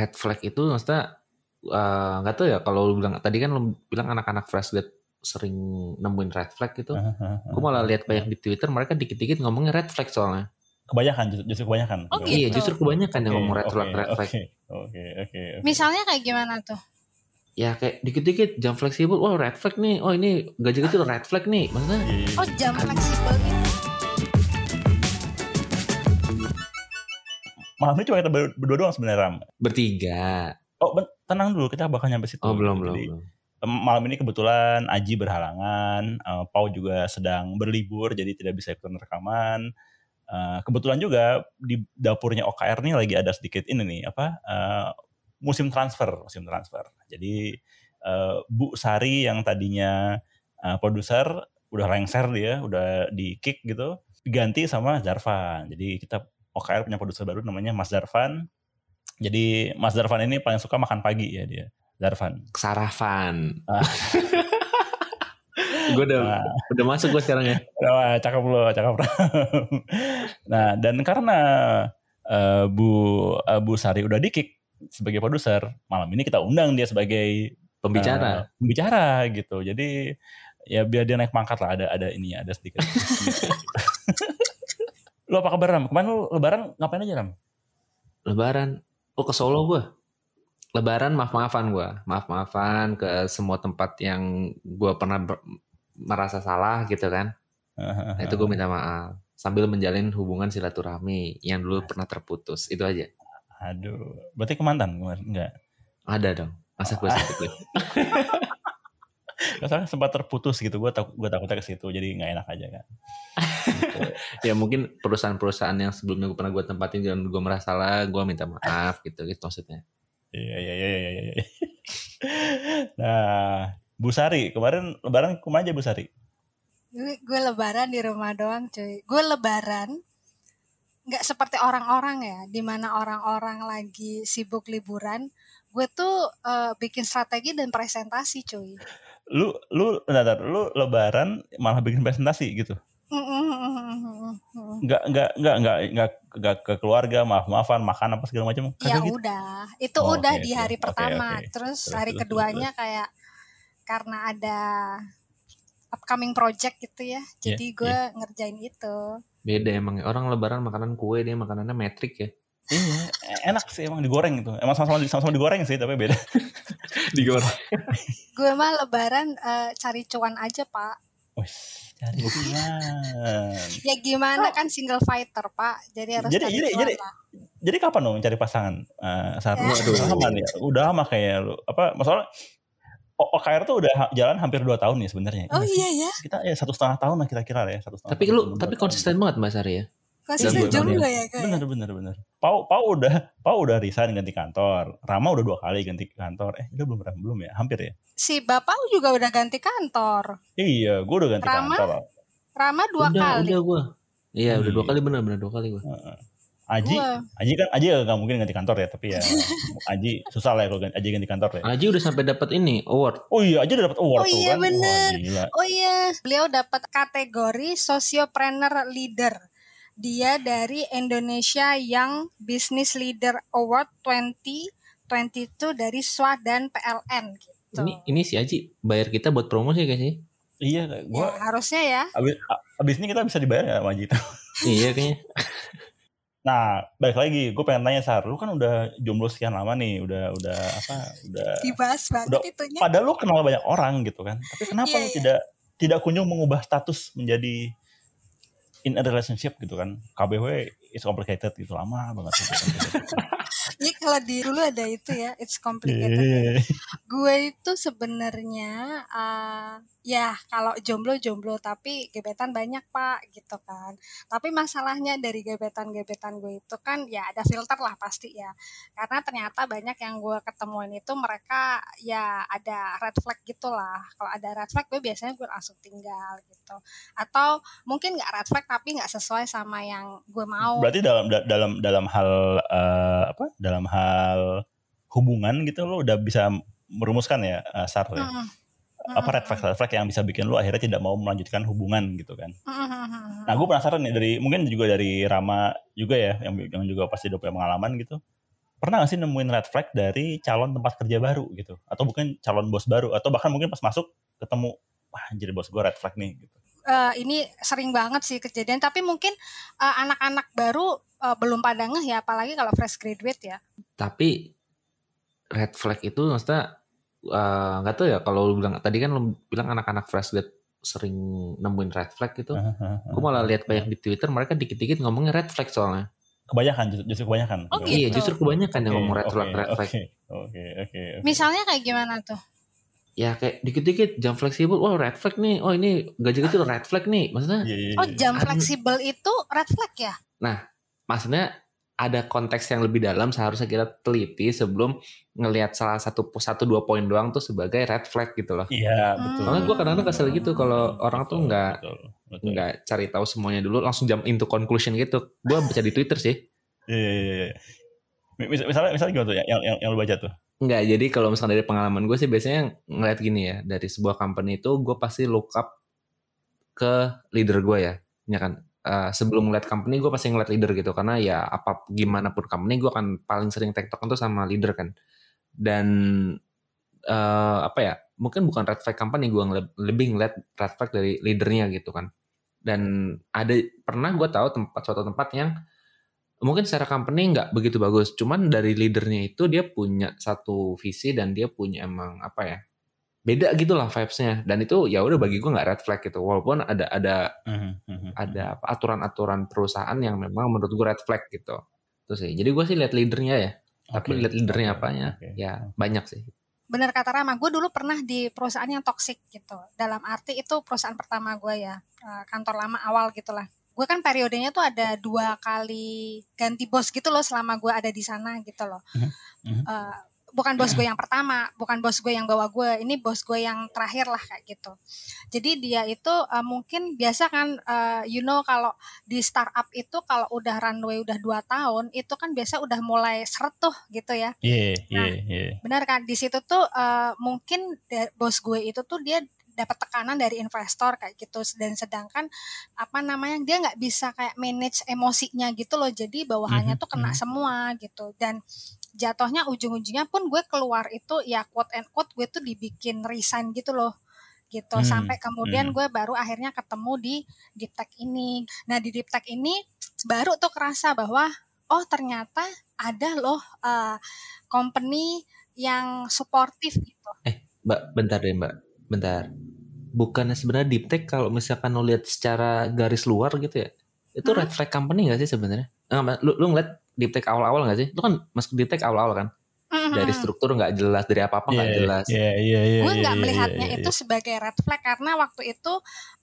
red flag itu maksudnya eh, nggak tahu ya kalau lu bilang tadi kan lu bilang anak-anak fresh grad sering nemuin red flag gitu. Gue malah lihat banyak di Twitter mereka dikit-dikit ngomongnya red flag soalnya. kebanyakan justru, justru kebanyakan. Oh. Iya, Gitu. justru kebanyakan yang ngomong red flag, red oke, flag. Oke, oke, oke. oke. Misalnya kayak gimana tuh? Ya kayak dikit-dikit jam fleksibel, wah red flag nih, oh ini gaji kecil red flag nih, maksudnya Iya, iya. Oh jam fleksibel gitu. Malam ini cuma kita ber- berdua doang sebenarnya Ram. bertiga. Oh, tenang dulu, kita bakal nyampe situ. Oh belum belum Jadi, belum. malam ini kebetulan Aji berhalangan, eh, Pau juga sedang berlibur, jadi tidak bisa ikutan rekaman. Eh, kebetulan juga di dapurnya OKR nih lagi ada sedikit ini nih, apa eh, musim transfer, musim transfer. Jadi eh, Bu Sari yang tadinya eh, produser udah lengser dia, udah di kick gitu, diganti sama Zarvan. Jadi kita OKR punya produser baru namanya Mas Zarvan. Jadi Mas Zarvan ini paling suka makan pagi ya dia. Zarvan. Kesarafan. Ah. gue udah Nah, udah masuk gue sekarang ya. Wah, cakep loh, cakep. nah, dan karena eh, Bu eh, Bu Sari udah di kick sebagai produser, malam ini kita undang dia sebagai Pembicara. eh, pembicara gitu. Jadi ya biar dia naik pangkat lah, ada ada ini ada sedikit. lu apa kabar Ram? Kemarin lu lebaran ngapain aja Ram? Lebaran. Oh ke Solo gue. Lebaran maaf-maafan gue. Maaf-maafan ke semua tempat yang gue pernah merasa salah gitu kan. Nah, itu gue minta maaf. Sambil menjalin hubungan silaturahmi yang dulu pernah terputus. Itu aja. Aduh, berarti ke mantan kemarin? Enggak. Ada dong. Masa gue sakit Soalnya sempat terputus gitu, gue takut gue takutnya ke situ, jadi nggak enak aja kan. Gitu. ya mungkin perusahaan-perusahaan yang sebelumnya gue pernah gue tempatin dan gue merasa salah, gue minta maaf gitu gitu maksudnya. Iya iya iya iya iya. iya. nah, Bu Sari kemarin lebaran ke mana aja Bu Sari? Gue, gue lebaran di rumah doang cuy. Gue lebaran nggak seperti orang-orang ya, di mana orang-orang lagi sibuk liburan. Gue tuh eh, bikin strategi dan presentasi cuy. Lu lu bentar, lu lebaran malah bikin presentasi gitu. Enggak enggak enggak enggak enggak enggak ke keluarga, maaf-maafan, makan apa segala macam. Ya gitu. udah, itu Oh, udah oke, di hari Oke, pertama. oke. Terus Terus, hari terus, keduanya kayak karena ada upcoming project gitu ya. Jadi gue ngerjain itu. Beda emang orang lebaran makanan kue dia makanannya metrik ya. Iya, enak sih emang digoreng gitu. Emang sama-sama sama-sama digoreng sih, tapi beda. Digoreng. Gue mah lebaran eh, cari cuan aja, Pak. Wih, cari cuan. Ya gimana kan single fighter, Pak. Jadi harus Jadi- cari jadi- cuan jadi-. Jadi kapan dong cari pasangan? Eh saat Ya. Udah lama nih. Udah lama kayak lu. Apa masalah OKR tuh udah jalan hampir 2 tahun ya sebenarnya. Oh Iya sih? iya ya, Kita ya satu setengah tahun lah kira-kira ya. Satu setengah Tapi tahun, lu dua tapi tahun. konsisten banget Mbak Sari ya. konsisten Iya, jomblo bener. ya gue. Bener bener bener. Pau Pau udah Pau udah resign ganti kantor. Rama udah dua kali ganti kantor. Eh udah belum belum ya? Hampir ya. Si bapak juga udah ganti kantor. Iya, gue udah ganti Rama? kantor. Rama dua udah, kali. udah gue. Iya, udah dua Iya. kali benar benar dua kali gue. Heeh. Aji, Gua. Aji kan Aji gak mungkin ganti kantor ya, tapi ya Aji susah lah ya kalau Aji ganti kantor ya. Aji udah sampai dapat ini award. Oh iya, Aji udah dapat award Oh tuh iya, kan. bener. Wah, gila. Oh iya, beliau dapat kategori Sociopreneur Leader. Dia dari Indonesia Young Business Leader Award 2022 dari SWA dan PLN gitu. Ini ini si Aji bayar kita buat promosi sih? Iya, ya, gua harusnya ya. abis, abis ini kita bisa dibayar ya sama Aji? iya kayaknya. Nah, balik lagi, gue pengen tanya Sar, lu kan udah jomblo sekian lama nih, udah udah apa, udah Dibahas banget Udah- itunya. padahal lu kenal banyak orang gitu kan. Tapi kenapa Iya, lu iya. tidak tidak kunjung mengubah status menjadi in a relationship gitu kan? KBW is complicated gitu lama banget. Ini kalau di dulu ada itu ya, it's complicated. Iya. Gue itu sebenarnya eh, ya kalau jomblo jomblo tapi gebetan banyak pak gitu kan. Tapi masalahnya dari gebetan-gebetan gue itu kan ya ada filter lah pasti ya. Karena ternyata banyak yang gue ketemuin itu mereka ya ada red flag gitulah. Kalau ada red flag gue biasanya gue langsung tinggal gitu. Atau mungkin nggak red flag tapi nggak sesuai sama yang gue mau. Berarti dalam da- dalam dalam hal eh, apa? Dalam hal hubungan gitu lo udah bisa merumuskan ya eh, Sar ya? Mm-mm. Apa red flag red flag yang bisa bikin lu akhirnya tidak mau melanjutkan hubungan gitu kan? Nah, gue penasaran nih dari mungkin juga dari Rama juga ya yang yang juga pasti udah punya pengalaman gitu. pernah gak sih nemuin red flag dari calon tempat kerja baru gitu atau bukan calon bos baru atau bahkan mungkin pas masuk ketemu wah jadi bos gue red flag nih gitu uh, ini sering banget sih kejadian tapi mungkin uh, anak-anak baru uh, belum pada ngeh ya apalagi kalau fresh graduate ya tapi red flag itu maksudnya nggak uh, tahu ya kalau lu bilang tadi kan lu bilang anak-anak fresh grad sering nemuin red flag gitu. Uh, uh, uh, gue malah lihat banyak di Twitter mereka dikit-dikit ngomongnya red flag soalnya. Kebanyakan justru kebanyakan. Oh, gitu. Iya justru kebanyakan okay, yang ngomong red okay, flag red flag. Oke oke oke. Misalnya kayak gimana tuh? Ya kayak dikit-dikit jam fleksibel, oh red flag nih, oh ini gaji kecil red flag nih, maksudnya. Yeah, yeah, yeah. Oh jam fleksibel itu red flag ya? Nah, maksudnya ada konteks yang lebih dalam seharusnya kita teliti sebelum ngelihat salah satu satu dua poin doang tuh sebagai red flag gitu loh. Iya betul. Soalnya gue kadang-kadang kesel gitu kalau orang tuh nggak nggak cari tahu semuanya dulu langsung jump into conclusion gitu. Gue baca di Twitter sih. Iya iya iya. Misalnya misalnya gimana tuh yang yang, yang lu baca tuh? Enggak, jadi kalau misalnya dari pengalaman gue sih biasanya ngeliat gini ya, dari sebuah company itu gue pasti look up ke leader gue ya, ya kan? Uh, sebelum ngeliat company gue pasti ngeliat leader gitu karena ya apa gimana pun company gue akan paling sering tektok itu sama leader kan. Dan uh, apa ya mungkin bukan red flag company gue ngel lebih ngeliat red flag dari leadernya gitu kan. Dan ada pernah gue tahu tempat suatu tempat yang mungkin secara company nggak begitu bagus cuman dari leadernya itu dia punya satu visi dan dia punya emang apa ya beda gitu lah vibesnya dan itu ya udah bagi gue nggak red flag gitu walaupun ada ada uh-huh. ada apa aturan-aturan perusahaan yang memang menurut gue red flag gitu terus sih jadi gue sih lihat leadernya ya okay. tapi lihat leadernya okay. apanya okay. ya banyak sih benar kata Rama gue dulu pernah di perusahaan yang toksik gitu dalam arti itu perusahaan pertama gue ya eh, kantor lama awal gitulah gue kan periodenya tuh ada dua kali ganti bos gitu loh selama gue ada di sana gitu loh uh-huh. Uh, bukan bos gue yang pertama, bukan bos gue yang bawa gue, ini bos gue yang terakhir lah kayak gitu. Jadi dia itu uh, mungkin biasa kan, uh, you know kalau di startup itu kalau udah runway udah dua tahun itu kan biasa udah mulai seret tuh gitu ya. Iya, yeah, nah, yeah, yeah. benar kan di situ tuh uh, mungkin bos gue itu tuh dia dapat tekanan dari investor kayak gitu dan sedangkan apa namanya dia nggak bisa kayak manage emosinya gitu loh jadi bawahannya mm -hmm. tuh kena mhm. semua gitu dan jatuhnya ujung-ujungnya pun gue keluar itu ya quote and quote gue tuh dibikin resign gitu loh gitu hmm. sampai kemudian hmm. gue baru akhirnya ketemu di deep tech ini nah di deep tech ini baru tuh kerasa bahwa oh ternyata ada loh uh, company yang suportif gitu eh mbak bentar deh mbak bentar bukannya sebenarnya deep tech kalau misalkan lo lihat secara garis luar gitu ya itu hmm. red flag company gak sih sebenarnya lu lu ngeliat deep tech awal-awal gak sih? Lu kan masuk deep tech awal-awal kan? Mm-hmm. Dari struktur nggak jelas, dari apa-apa nggak yeah, jelas. Yeah, yeah, yeah, gue nggak yeah, melihatnya yeah, yeah, itu sebagai red flag karena waktu itu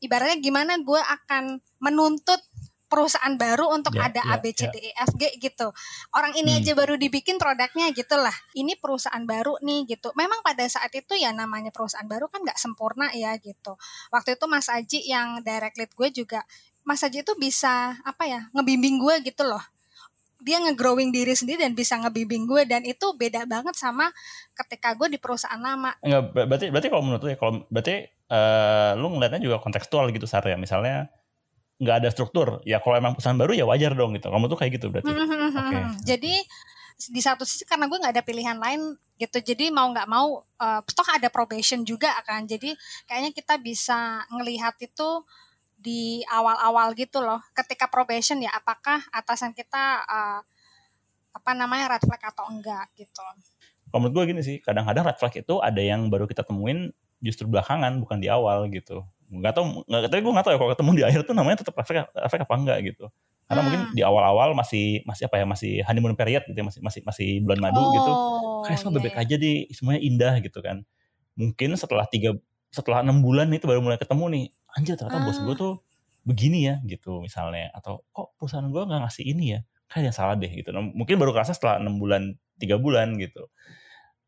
ibaratnya gimana gue akan menuntut perusahaan baru untuk yeah, ada yeah, A B C D E F G gitu. Orang ini hmm. aja baru dibikin produknya gitu lah. Ini perusahaan baru nih gitu. Memang pada saat itu ya namanya perusahaan baru kan nggak sempurna ya gitu. Waktu itu Mas Aji yang direct lead gue juga Mas Aji itu bisa apa ya ngebimbing gue gitu loh dia nge-growing diri sendiri dan bisa ngebimbing gue dan itu beda banget sama ketika gue di perusahaan lama. Enggak, berarti berarti kalau menurut lu ya kalau berarti uh, lu ngeliatnya juga kontekstual gitu Sar ya. Misalnya nggak ada struktur, ya kalau emang perusahaan baru ya wajar dong gitu. Kamu tuh kayak gitu berarti. Hmm, hmm, hmm, okay. Jadi di satu sisi karena gue nggak ada pilihan lain gitu jadi mau nggak mau uh, toh ada probation juga kan jadi kayaknya kita bisa ngelihat itu di awal-awal gitu loh ketika probation ya apakah atasan kita uh, apa namanya red flag atau enggak gitu. Kalau menurut gue gini sih, kadang-kadang red flag itu ada yang baru kita temuin justru belakangan bukan di awal gitu. Gak tau, gak, tapi gue gak tau ya kalau ketemu di akhir tuh namanya tetap red flag apa enggak gitu. Karena hmm. mungkin di awal-awal masih masih apa ya masih honeymoon period gitu ya, masih masih masih bulan madu oh, gitu. Kayak semua bebek iya. aja di semuanya indah gitu kan. Mungkin setelah tiga setelah enam bulan itu baru mulai ketemu nih anjir ternyata ah. bos gue tuh begini ya gitu misalnya atau kok perusahaan gue nggak ngasih ini ya kayak yang salah deh gitu nah, mungkin baru kerasa setelah enam bulan tiga bulan gitu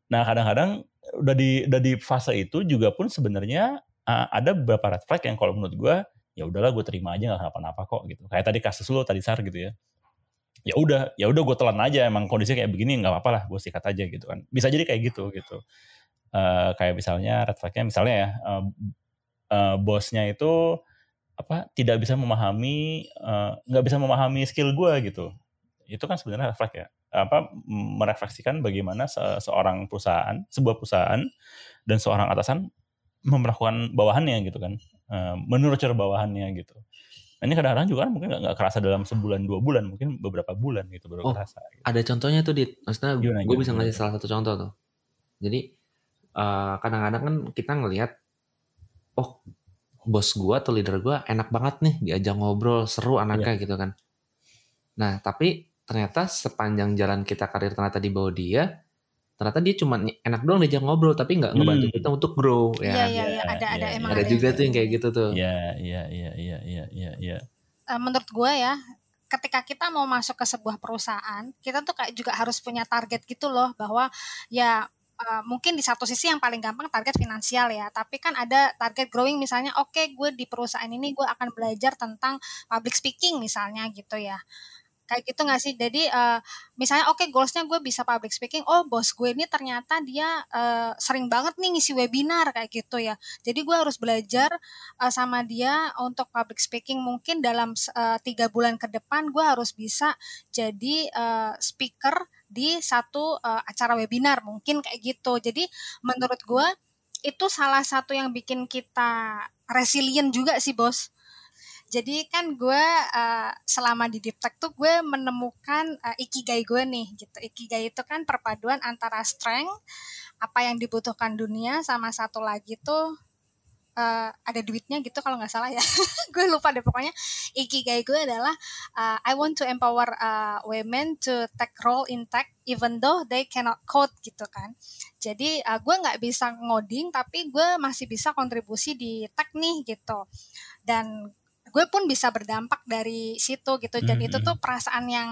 nah kadang-kadang udah di udah di fase itu juga pun sebenarnya uh, ada beberapa red flag yang kalau menurut gue ya udahlah gue terima aja nggak kenapa-napa kok gitu. Kayak tadi kasus lo tadi sar gitu ya. Ya udah ya udah gue telan aja emang kondisinya kayak begini nggak apa-apa lah gue sikat aja gitu kan. Bisa jadi kayak gitu gitu. Uh, kayak misalnya red flagnya misalnya ya uh, uh, bosnya itu apa tidak bisa memahami nggak uh, bisa memahami skill gue gitu. Itu kan sebenarnya red flag ya. Apa merefleksikan bagaimana se seorang perusahaan, sebuah perusahaan dan seorang atasan memperlakukan bawahannya gitu kan, uh, menurut bawahannya gitu. Nah, ini kadang-kadang juga kan mungkin nggak kerasa dalam sebulan dua bulan, mungkin beberapa bulan gitu baru oh, kerasa. Gitu. Ada contohnya tuh di, maksudnya gue bisa ngasih salah satu contoh tuh. Jadi kadang kadang-kadang kan kita ngelihat, oh bos gue atau leader gue enak banget nih diajak ngobrol seru anaknya yeah. gitu kan. Nah tapi ternyata sepanjang jalan kita karir ternyata di bawah dia, ternyata dia cuma enak doang diajak ngobrol tapi nggak ngebantu hmm. kita untuk grow ya. Iya iya iya ada ada ya, emang ada, ada juga tuh yang kayak gitu tuh. Iya iya iya iya iya iya. Ya. Uh, menurut gue ya ketika kita mau masuk ke sebuah perusahaan kita tuh kayak juga harus punya target gitu loh bahwa ya Uh, mungkin di satu sisi yang paling gampang target finansial ya, tapi kan ada target growing misalnya, oke okay, gue di perusahaan ini gue akan belajar tentang public speaking misalnya gitu ya kayak gitu nggak sih? Jadi uh, misalnya oke okay, goalsnya gue bisa public speaking oh bos gue ini ternyata dia uh, sering banget nih ngisi webinar kayak gitu ya. Jadi gue harus belajar uh, sama dia untuk public speaking. Mungkin dalam tiga bulan ke depan gue harus bisa jadi uh, speaker di satu uh, acara webinar. Mungkin kayak gitu. Jadi menurut gue itu salah satu yang bikin kita resilient juga sih bos jadi kan gue uh, selama di Deep Tech tuh gue menemukan uh, ikigai gue nih gitu. Ikigai itu kan perpaduan antara strength apa yang dibutuhkan dunia sama satu lagi tuh uh, ada duitnya gitu kalau nggak salah ya. Gue lupa deh pokoknya ikigai gue adalah uh, I want to empower uh, women to take role in tech even though they cannot code gitu kan. Jadi uh, gue nggak bisa ngoding tapi gue masih bisa kontribusi di tech nih gitu. Dan gue pun bisa berdampak dari situ gitu dan mm -hmm. itu tuh perasaan yang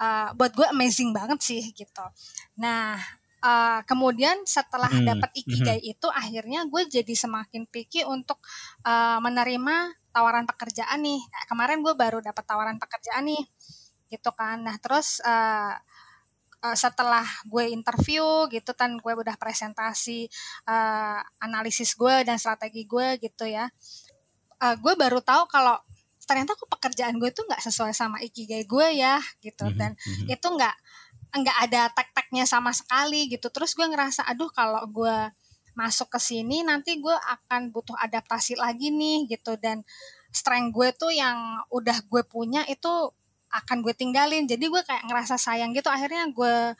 uh, buat gue amazing banget sih gitu nah uh, kemudian setelah mm -hmm. dapat ikigai mm -hmm. itu akhirnya gue jadi semakin picky untuk uh, menerima tawaran pekerjaan nih nah, kemarin gue baru dapat tawaran pekerjaan nih gitu kan nah terus uh, uh, setelah gue interview gitu kan gue udah presentasi uh, analisis gue dan strategi gue gitu ya uh, gue baru tahu kalau ternyata kok pekerjaan gue tuh nggak sesuai sama ikigai gue ya gitu. Mm-hmm. dan mm-hmm. itu nggak nggak ada tek-teknya sama sekali gitu. Terus gue ngerasa aduh kalau gue masuk ke sini nanti gue akan butuh adaptasi lagi nih gitu. Dan strength gue tuh yang udah gue punya itu akan gue tinggalin. Jadi gue kayak ngerasa sayang gitu. Akhirnya gue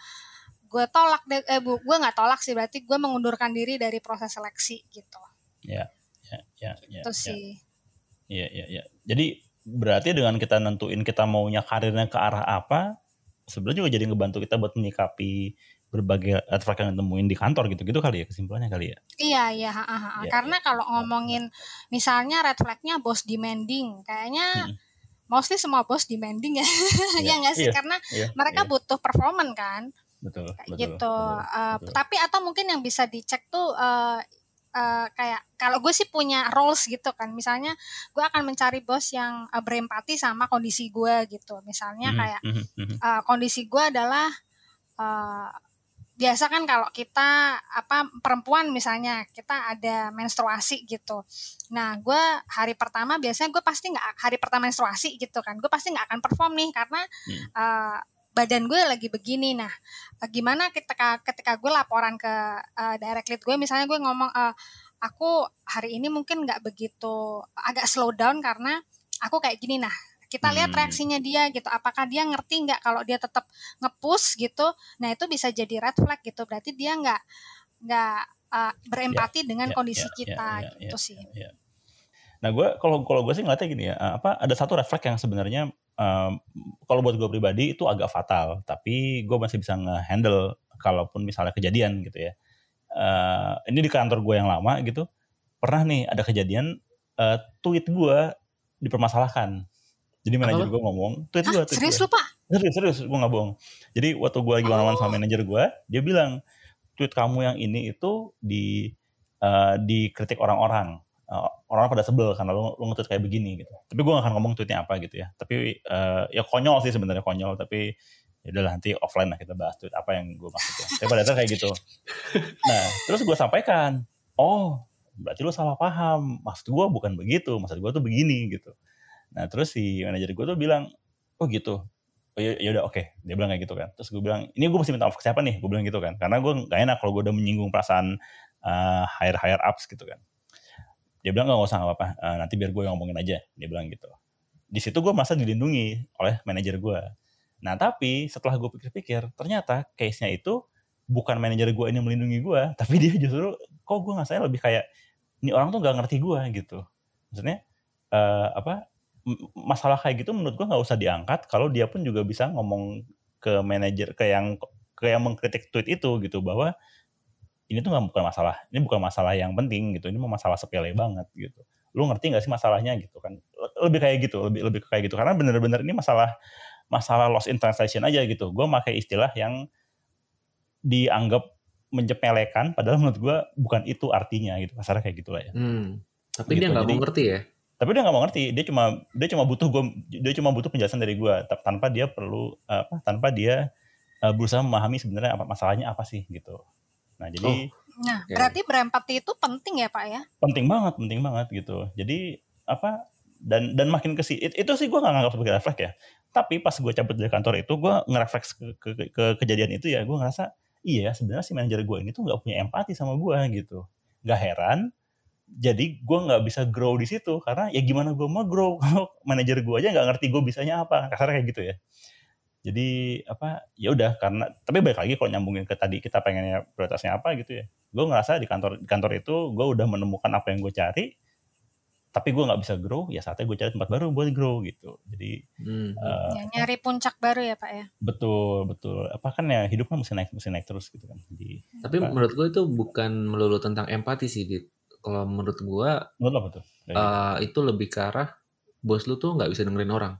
gue tolak deh eh bu gue nggak tolak sih. Berarti gue mengundurkan diri dari proses seleksi gitu. Ya ya ya, ya itu ya, sih Iya, iya, iya. Jadi berarti dengan kita nentuin kita maunya karirnya ke arah apa, sebenarnya juga jadi ngebantu kita buat menyikapi berbagai flag yang temuin di kantor gitu-gitu kali ya kesimpulannya kali ya. Iya, iya, ha, ha, ha. Ya, karena ya. kalau ngomongin misalnya red flagnya bos demanding, kayaknya hmm. mostly semua bos demanding ya. ya nggak sih? Iya, Karena iya, mereka iya. butuh performan kan. Betul, betul. Gitu. Betul, uh, betul. Tapi atau mungkin yang bisa dicek tuh uh, uh, kayak kalau gue sih punya roles gitu kan misalnya gue akan mencari bos yang uh, berempati sama kondisi gue gitu misalnya mm -hmm. kayak uh, kondisi gue adalah uh, biasa kan kalau kita apa perempuan misalnya kita ada menstruasi gitu nah gue hari pertama biasanya gue pasti nggak hari pertama menstruasi gitu kan gue pasti nggak akan perform nih karena hmm. uh, badan gue lagi begini. Nah gimana ketika ketika gue laporan ke uh, direct lead gue misalnya gue ngomong uh, aku hari ini mungkin nggak begitu agak slow down karena aku kayak gini. Nah kita lihat hmm. reaksinya dia gitu. Apakah dia ngerti nggak kalau dia tetap ngepush gitu? Nah itu bisa jadi red flag gitu. Berarti dia nggak nggak uh, berempati yeah, dengan yeah, kondisi yeah, kita yeah, yeah, gitu yeah, sih yeah. nah gue kalau kalau gue sih ngeliatnya gini ya apa ada satu red flag yang sebenarnya um, kalau buat gue pribadi itu agak fatal tapi gue masih bisa ngehandle kalaupun misalnya kejadian gitu ya. Uh, ini di kantor gue yang lama gitu pernah nih ada kejadian uh, tweet gue dipermasalahkan. Jadi manajer gue ngomong tweet gue tweet serius lu pak? Serius serius gue nggak bohong. Jadi waktu gue lagi one sama oh. manajer gue dia bilang tweet kamu yang ini itu di uh, dikritik orang-orang uh, orang pada sebel karena lu, lu nge kayak begini gitu. Tapi gue gak akan ngomong tweetnya apa gitu ya. Tapi uh, ya konyol sih sebenarnya konyol. Tapi ya udah nanti offline lah kita bahas tweet apa yang gue maksud ya. Tapi pada kayak gitu. Nah terus gue sampaikan, oh berarti lu salah paham. Maksud gue bukan begitu. Maksud gue tuh begini gitu. Nah terus si manajer gue tuh bilang, oh gitu. oh ya, ya udah oke okay. dia bilang kayak gitu kan terus gue bilang ini gue mesti minta maaf ke siapa nih gue bilang gitu kan karena gue gak enak kalau gue udah menyinggung perasaan uh, higher higher ups gitu kan dia bilang nggak usah apa-apa. Uh, nanti biar gue ngomongin aja. Dia bilang gitu. Di situ gue merasa dilindungi oleh manajer gue. Nah tapi setelah gue pikir-pikir ternyata case-nya itu bukan manajer gue ini melindungi gue tapi dia justru kok gue nggak saya lebih kayak ini orang tuh nggak ngerti gue gitu. Maksudnya uh, apa masalah kayak gitu menurut gue nggak usah diangkat kalau dia pun juga bisa ngomong ke manajer ke yang ke yang mengkritik tweet itu gitu bahwa ini tuh nggak bukan masalah ini bukan masalah yang penting gitu ini mau masalah sepele banget gitu. Lu ngerti nggak sih masalahnya gitu kan? Lebih kayak gitu lebih lebih kayak gitu. Karena bener-bener ini masalah masalah loss in translation aja gitu. Gue pakai istilah yang dianggap menjepelekan padahal menurut gue bukan itu artinya gitu kasarnya kayak gitulah ya. Hmm. tapi gitu. dia nggak mau ngerti ya? Tapi dia nggak mau ngerti dia cuma dia cuma butuh gue dia cuma butuh penjelasan dari gue tanpa dia perlu apa tanpa dia uh, berusaha memahami sebenarnya apa masalahnya apa sih gitu nah jadi oh. Nah, okay. berarti berempati itu penting ya Pak ya? Penting banget, penting banget gitu. Jadi apa dan dan makin ke itu, itu sih gue nggak nganggap sebagai refleks ya. Tapi pas gue cabut dari kantor itu gue ngerefleks ke, ke, ke kejadian itu ya gue ngerasa iya sebenarnya si manajer gue ini tuh nggak punya empati sama gue gitu. Gak heran jadi gue nggak bisa grow di situ karena ya gimana gue mau grow kalau manajer gue aja nggak ngerti gue bisanya apa kasar kayak gitu ya jadi apa ya udah karena tapi balik lagi kalau nyambungin ke tadi kita pengennya prioritasnya apa gitu ya. Gue ngerasa di kantor di kantor itu gue udah menemukan apa yang gue cari tapi gue nggak bisa grow ya saatnya gue cari tempat baru buat grow gitu. Jadi hmm. uh, ya, nyari puncak baru ya pak ya? Betul betul. Apa kan ya hidup kan mesti naik mesti naik terus gitu kan. Jadi tapi apa, menurut gue itu bukan melulu tentang empati sih dit. Kalau menurut gua menurut apa tuh? Uh, itu lebih ke arah bos lu tuh nggak bisa dengerin orang.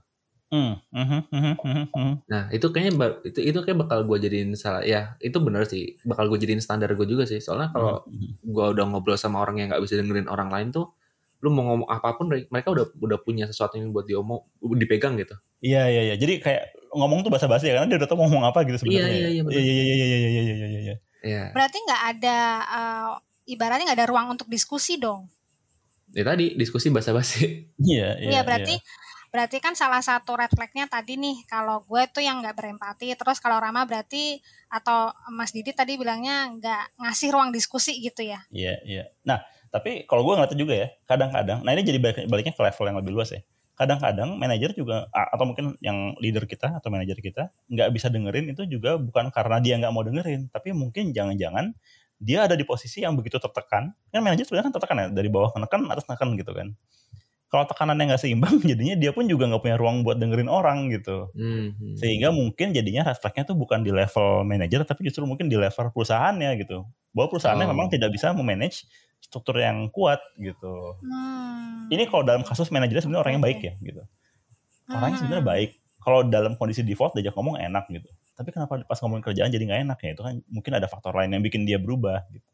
Mm, mm, mm, mm, mm. Nah itu kayaknya itu itu kayak bakal gue jadiin salah ya itu benar sih bakal gue jadiin standar gue juga sih soalnya kalau mm. gue udah ngobrol sama orang yang nggak bisa dengerin orang lain tuh lu mau ngomong apa pun mereka udah udah punya sesuatu yang buat diomong dipegang gitu. Iya iya iya jadi kayak ngomong tuh basa-basi ya karena dia udah tau mau ngomong apa gitu sebenarnya. Iya iya iya iya iya iya iya iya iya iya. iya. Berarti nggak ada uh, ibaratnya nggak ada ruang untuk diskusi dong. Ya tadi diskusi basa-basi. Iya, iya. Iya berarti yeah. Berarti kan salah satu red flagnya tadi nih kalau gue tuh yang nggak berempati terus kalau Rama berarti atau Mas Didi tadi bilangnya nggak ngasih ruang diskusi gitu ya. Iya, iya. Nah, tapi kalau gue ngeliatnya juga ya, kadang-kadang, nah ini jadi balik, baliknya ke level yang lebih luas ya. Kadang-kadang manajer juga, atau mungkin yang leader kita atau manajer kita, nggak bisa dengerin itu juga bukan karena dia nggak mau dengerin, tapi mungkin jangan-jangan dia ada di posisi yang begitu tertekan kan manajer sebenarnya kan tertekan ya dari bawah menekan atas menekan gitu kan kalau tekanannya nggak seimbang jadinya dia pun juga nggak punya ruang buat dengerin orang gitu. Mm-hmm. sehingga mungkin jadinya refleksnya tuh bukan di level manajer tapi justru mungkin di level perusahaannya gitu. Bahwa perusahaannya oh. memang tidak bisa memanage struktur yang kuat gitu. Hmm. ini kalau dalam kasus manajernya sebenarnya orang yang baik ya gitu. Orangnya sebenarnya hmm. baik. Kalau dalam kondisi default diajak ngomong enak gitu. Tapi kenapa pas ngomongin kerjaan jadi nggak enak ya? Itu kan mungkin ada faktor lain yang bikin dia berubah gitu. hmm,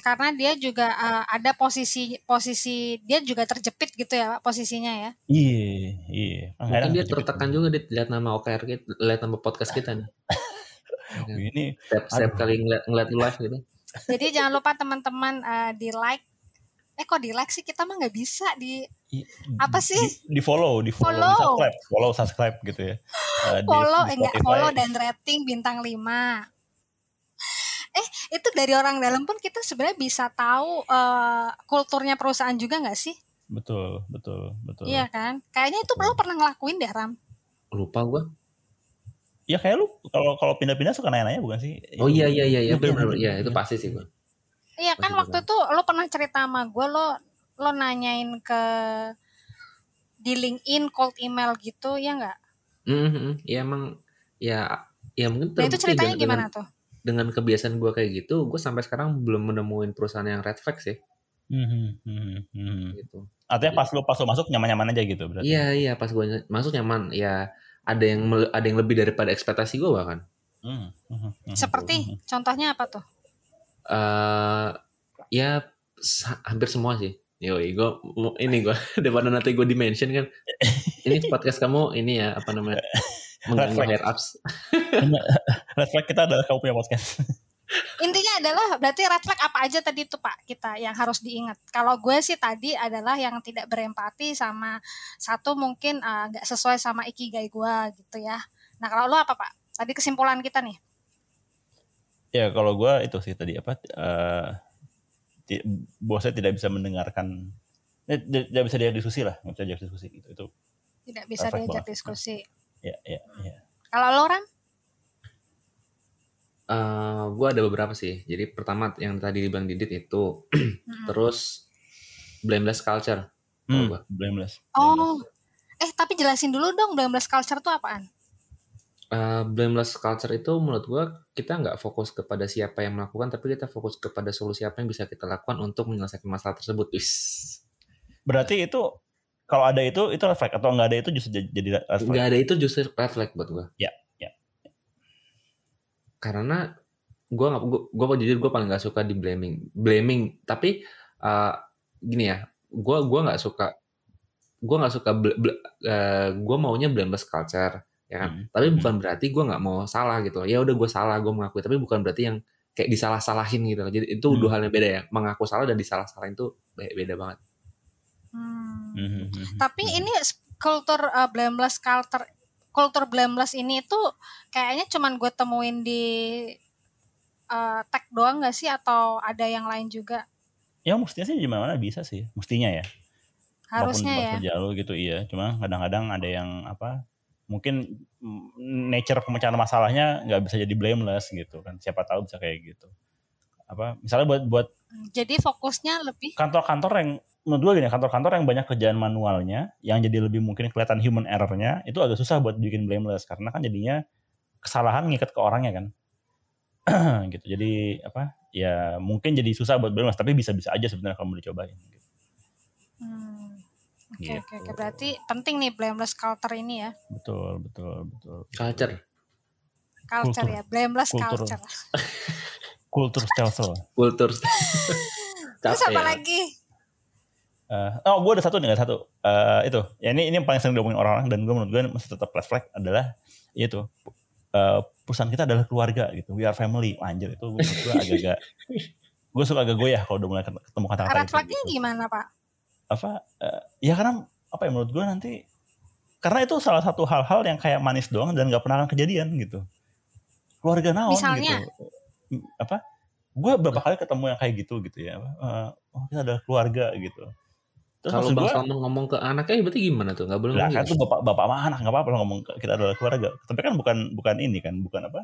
karena dia juga uh, ada posisi posisi dia juga terjepit gitu ya posisinya ya? Iya iya. Mungkin dia tertekan juga dia lihat nama OKR kita lihat nama podcast kita nih. Ini setiap, setiap kali ngeliat, ngeliat live gitu. Jadi jangan lupa teman-teman uh, di like eh kok di like sih? Kita mah nggak bisa di apa sih? di, di follow di follow, follow. subscribe. Follow subscribe gitu ya. Uh, follow di, di enggak follow dan rating bintang 5 eh itu dari orang dalam pun kita sebenarnya bisa tahu uh, kulturnya perusahaan juga nggak sih? Betul betul betul. Iya kan? Kayaknya itu perlu pernah ngelakuin deh ram. Lupa gua. Ya kayak lu kalau kalau pindah-pindah suka nanya-nanya bukan sih? Oh iya iya iya iya. Benar iya itu pasti sih gua. Iya kan waktu itu lo pernah cerita sama gue lo lo nanyain ke di LinkedIn cold email gitu ya nggak? Mm -hmm. Ya emang ya ya mungkin nah, itu ceritanya dengan, gimana tuh? Dengan kebiasaan gue kayak gitu, gue sampai sekarang belum menemuin perusahaan yang red flag sih. Mm -hmm. Gitu. Artinya pas lo pas lo masuk nyaman-nyaman aja gitu berarti? Iya iya pas gue masuk nyaman ya ada yang ada yang lebih daripada ekspektasi gue bahkan. Mm -hmm. Seperti contohnya apa tuh? Uh, ya hampir semua sih. Yoi, gue ini gue daripada nanti gue dimention kan. Ini podcast kamu ini ya apa namanya? Mengganggu hair ups. red flag kita adalah kamu punya podcast. Intinya adalah berarti red flag apa aja tadi itu Pak kita yang harus diingat. Kalau gue sih tadi adalah yang tidak berempati sama satu mungkin uh, sesuai sama ikigai gue gitu ya. Nah kalau lo apa pak? Tadi kesimpulan kita nih. Ya kalau gue itu sih tadi apa? Uh, bosnya tidak bisa mendengarkan, eh, tidak bisa diajak diskusi lah, nggak bisa diajak diskusi gitu. Itu tidak bisa diajak diskusi. Ya, ya, ya. Kalau lo orang? Uh, eh, gue ada beberapa sih. Jadi pertama yang tadi dibilang Didit itu, terus blameless culture. Hmm, blameless. Oh, eh tapi jelasin dulu dong blameless culture itu apaan? Uh, blameless culture itu menurut gue kita nggak fokus kepada siapa yang melakukan, tapi kita fokus kepada solusi apa yang bisa kita lakukan untuk menyelesaikan masalah tersebut. Wis. Berarti itu kalau ada itu itu red flag. Atau nggak ada itu justru jadi red flag? Nggak ada itu justru red flag buat gue. Ya karena gue nggak gue gue jujur gue paling nggak suka di blaming. Blaming tapi uh, gini ya gue gue nggak suka gue nggak suka uh, eh, gue maunya blameless culture ya kan? Hmm. tapi bukan berarti gue nggak mau salah gitu ya udah gue salah gue mengakui. Tapi bukan berarti yang kayak disalah-salahin gitu jadi itu hmm. dua hal yang beda ya. Mengaku salah dan disalah-salahin itu beda banget Hmm. hmm, hmm tapi ini kultur uh, blameless culture kultur blameless ini itu kayaknya cuman gue temuin di uh, tag doang gak sih atau ada yang lain juga? Ya mestinya sih di mana bisa sih, mestinya ya. Harusnya ya. Jauh gitu iya, cuma kadang-kadang ada yang apa mungkin nature pemecahan masalahnya nggak bisa jadi blameless gitu kan siapa tahu bisa kayak gitu apa misalnya buat buat jadi fokusnya lebih kantor-kantor yang menurut gue gini kantor-kantor yang banyak kerjaan manualnya yang jadi lebih mungkin kelihatan human errornya itu agak susah buat bikin blameless karena kan jadinya kesalahan ngikat ke orangnya kan gitu jadi apa ya mungkin jadi susah buat blameless tapi bisa-bisa aja sebenarnya kalau mau dicobain gitu. Hmm. Oke okay, gitu. oke okay, berarti penting nih blameless culture ini ya. Betul betul betul. Culture. Culture kultur. ya blameless kultur. culture. kultur stelsel. Kultur. Terus apa lagi? Uh, oh, gue ada satu nih, ada satu. Uh, itu, ya ini ini yang paling sering diomongin orang-orang dan gue menurut gue masih tetap flag adalah itu uh, perusahaan kita adalah keluarga gitu. We are family. Anjir itu gue, gue agak-agak gue suka agak goyah kalau udah mulai ketemu kata-kata Red flagnya gitu. gimana pak? Apa? Uh, ya karena apa ya menurut gue nanti karena itu salah satu hal-hal yang kayak manis doang dan gak pernah akan kejadian gitu. Keluarga naon Misalnya? gitu. Apa? Gue beberapa kali ketemu yang kayak gitu gitu ya. Uh, oh kita adalah keluarga gitu kalau Bang Salman ngomong ke anaknya berarti gimana tuh? Gak boleh ngomong. Kan itu bapak bapak sama anak nggak apa-apa ngomong ke kita adalah keluarga. Tapi kan bukan bukan ini kan, bukan apa?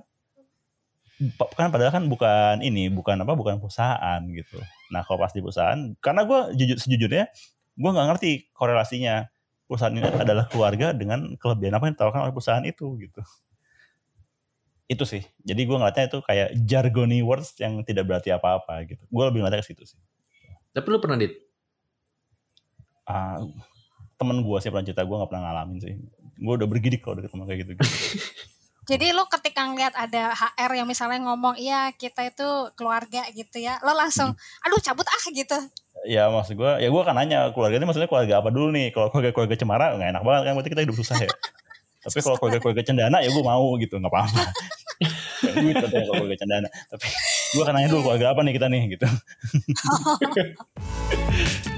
Kan padahal kan bukan ini, bukan apa? Bukan perusahaan gitu. Nah kalau pas di perusahaan, karena gue jujur sejujurnya gue nggak ngerti korelasinya perusahaan ini adalah keluarga dengan kelebihan apa yang ditawarkan oleh perusahaan itu gitu. Itu sih. Jadi gue ngeliatnya itu kayak jargony words yang tidak berarti apa-apa gitu. Gue lebih ngeliatnya ke situ sih. Tapi lu pernah dit uh, temen gue sih pernah cerita gue gak pernah ngalamin sih gue udah bergidik kalau udah ketemu kayak gitu, -gitu. Jadi lo ketika ngeliat ada HR yang misalnya ngomong iya kita itu keluarga gitu ya, lo langsung hmm. aduh cabut ah gitu. Ya maksud gue, ya gue kan nanya keluarga ini maksudnya keluarga apa dulu nih? Kalau keluarga keluarga cemara nggak enak banget kan berarti kita hidup susah ya. Tapi kalau keluarga keluarga cendana ya gue mau gitu nggak apa-apa. gitu deh kalau keluarga cendana. Tapi gue kan nanya dulu keluarga apa nih kita nih gitu.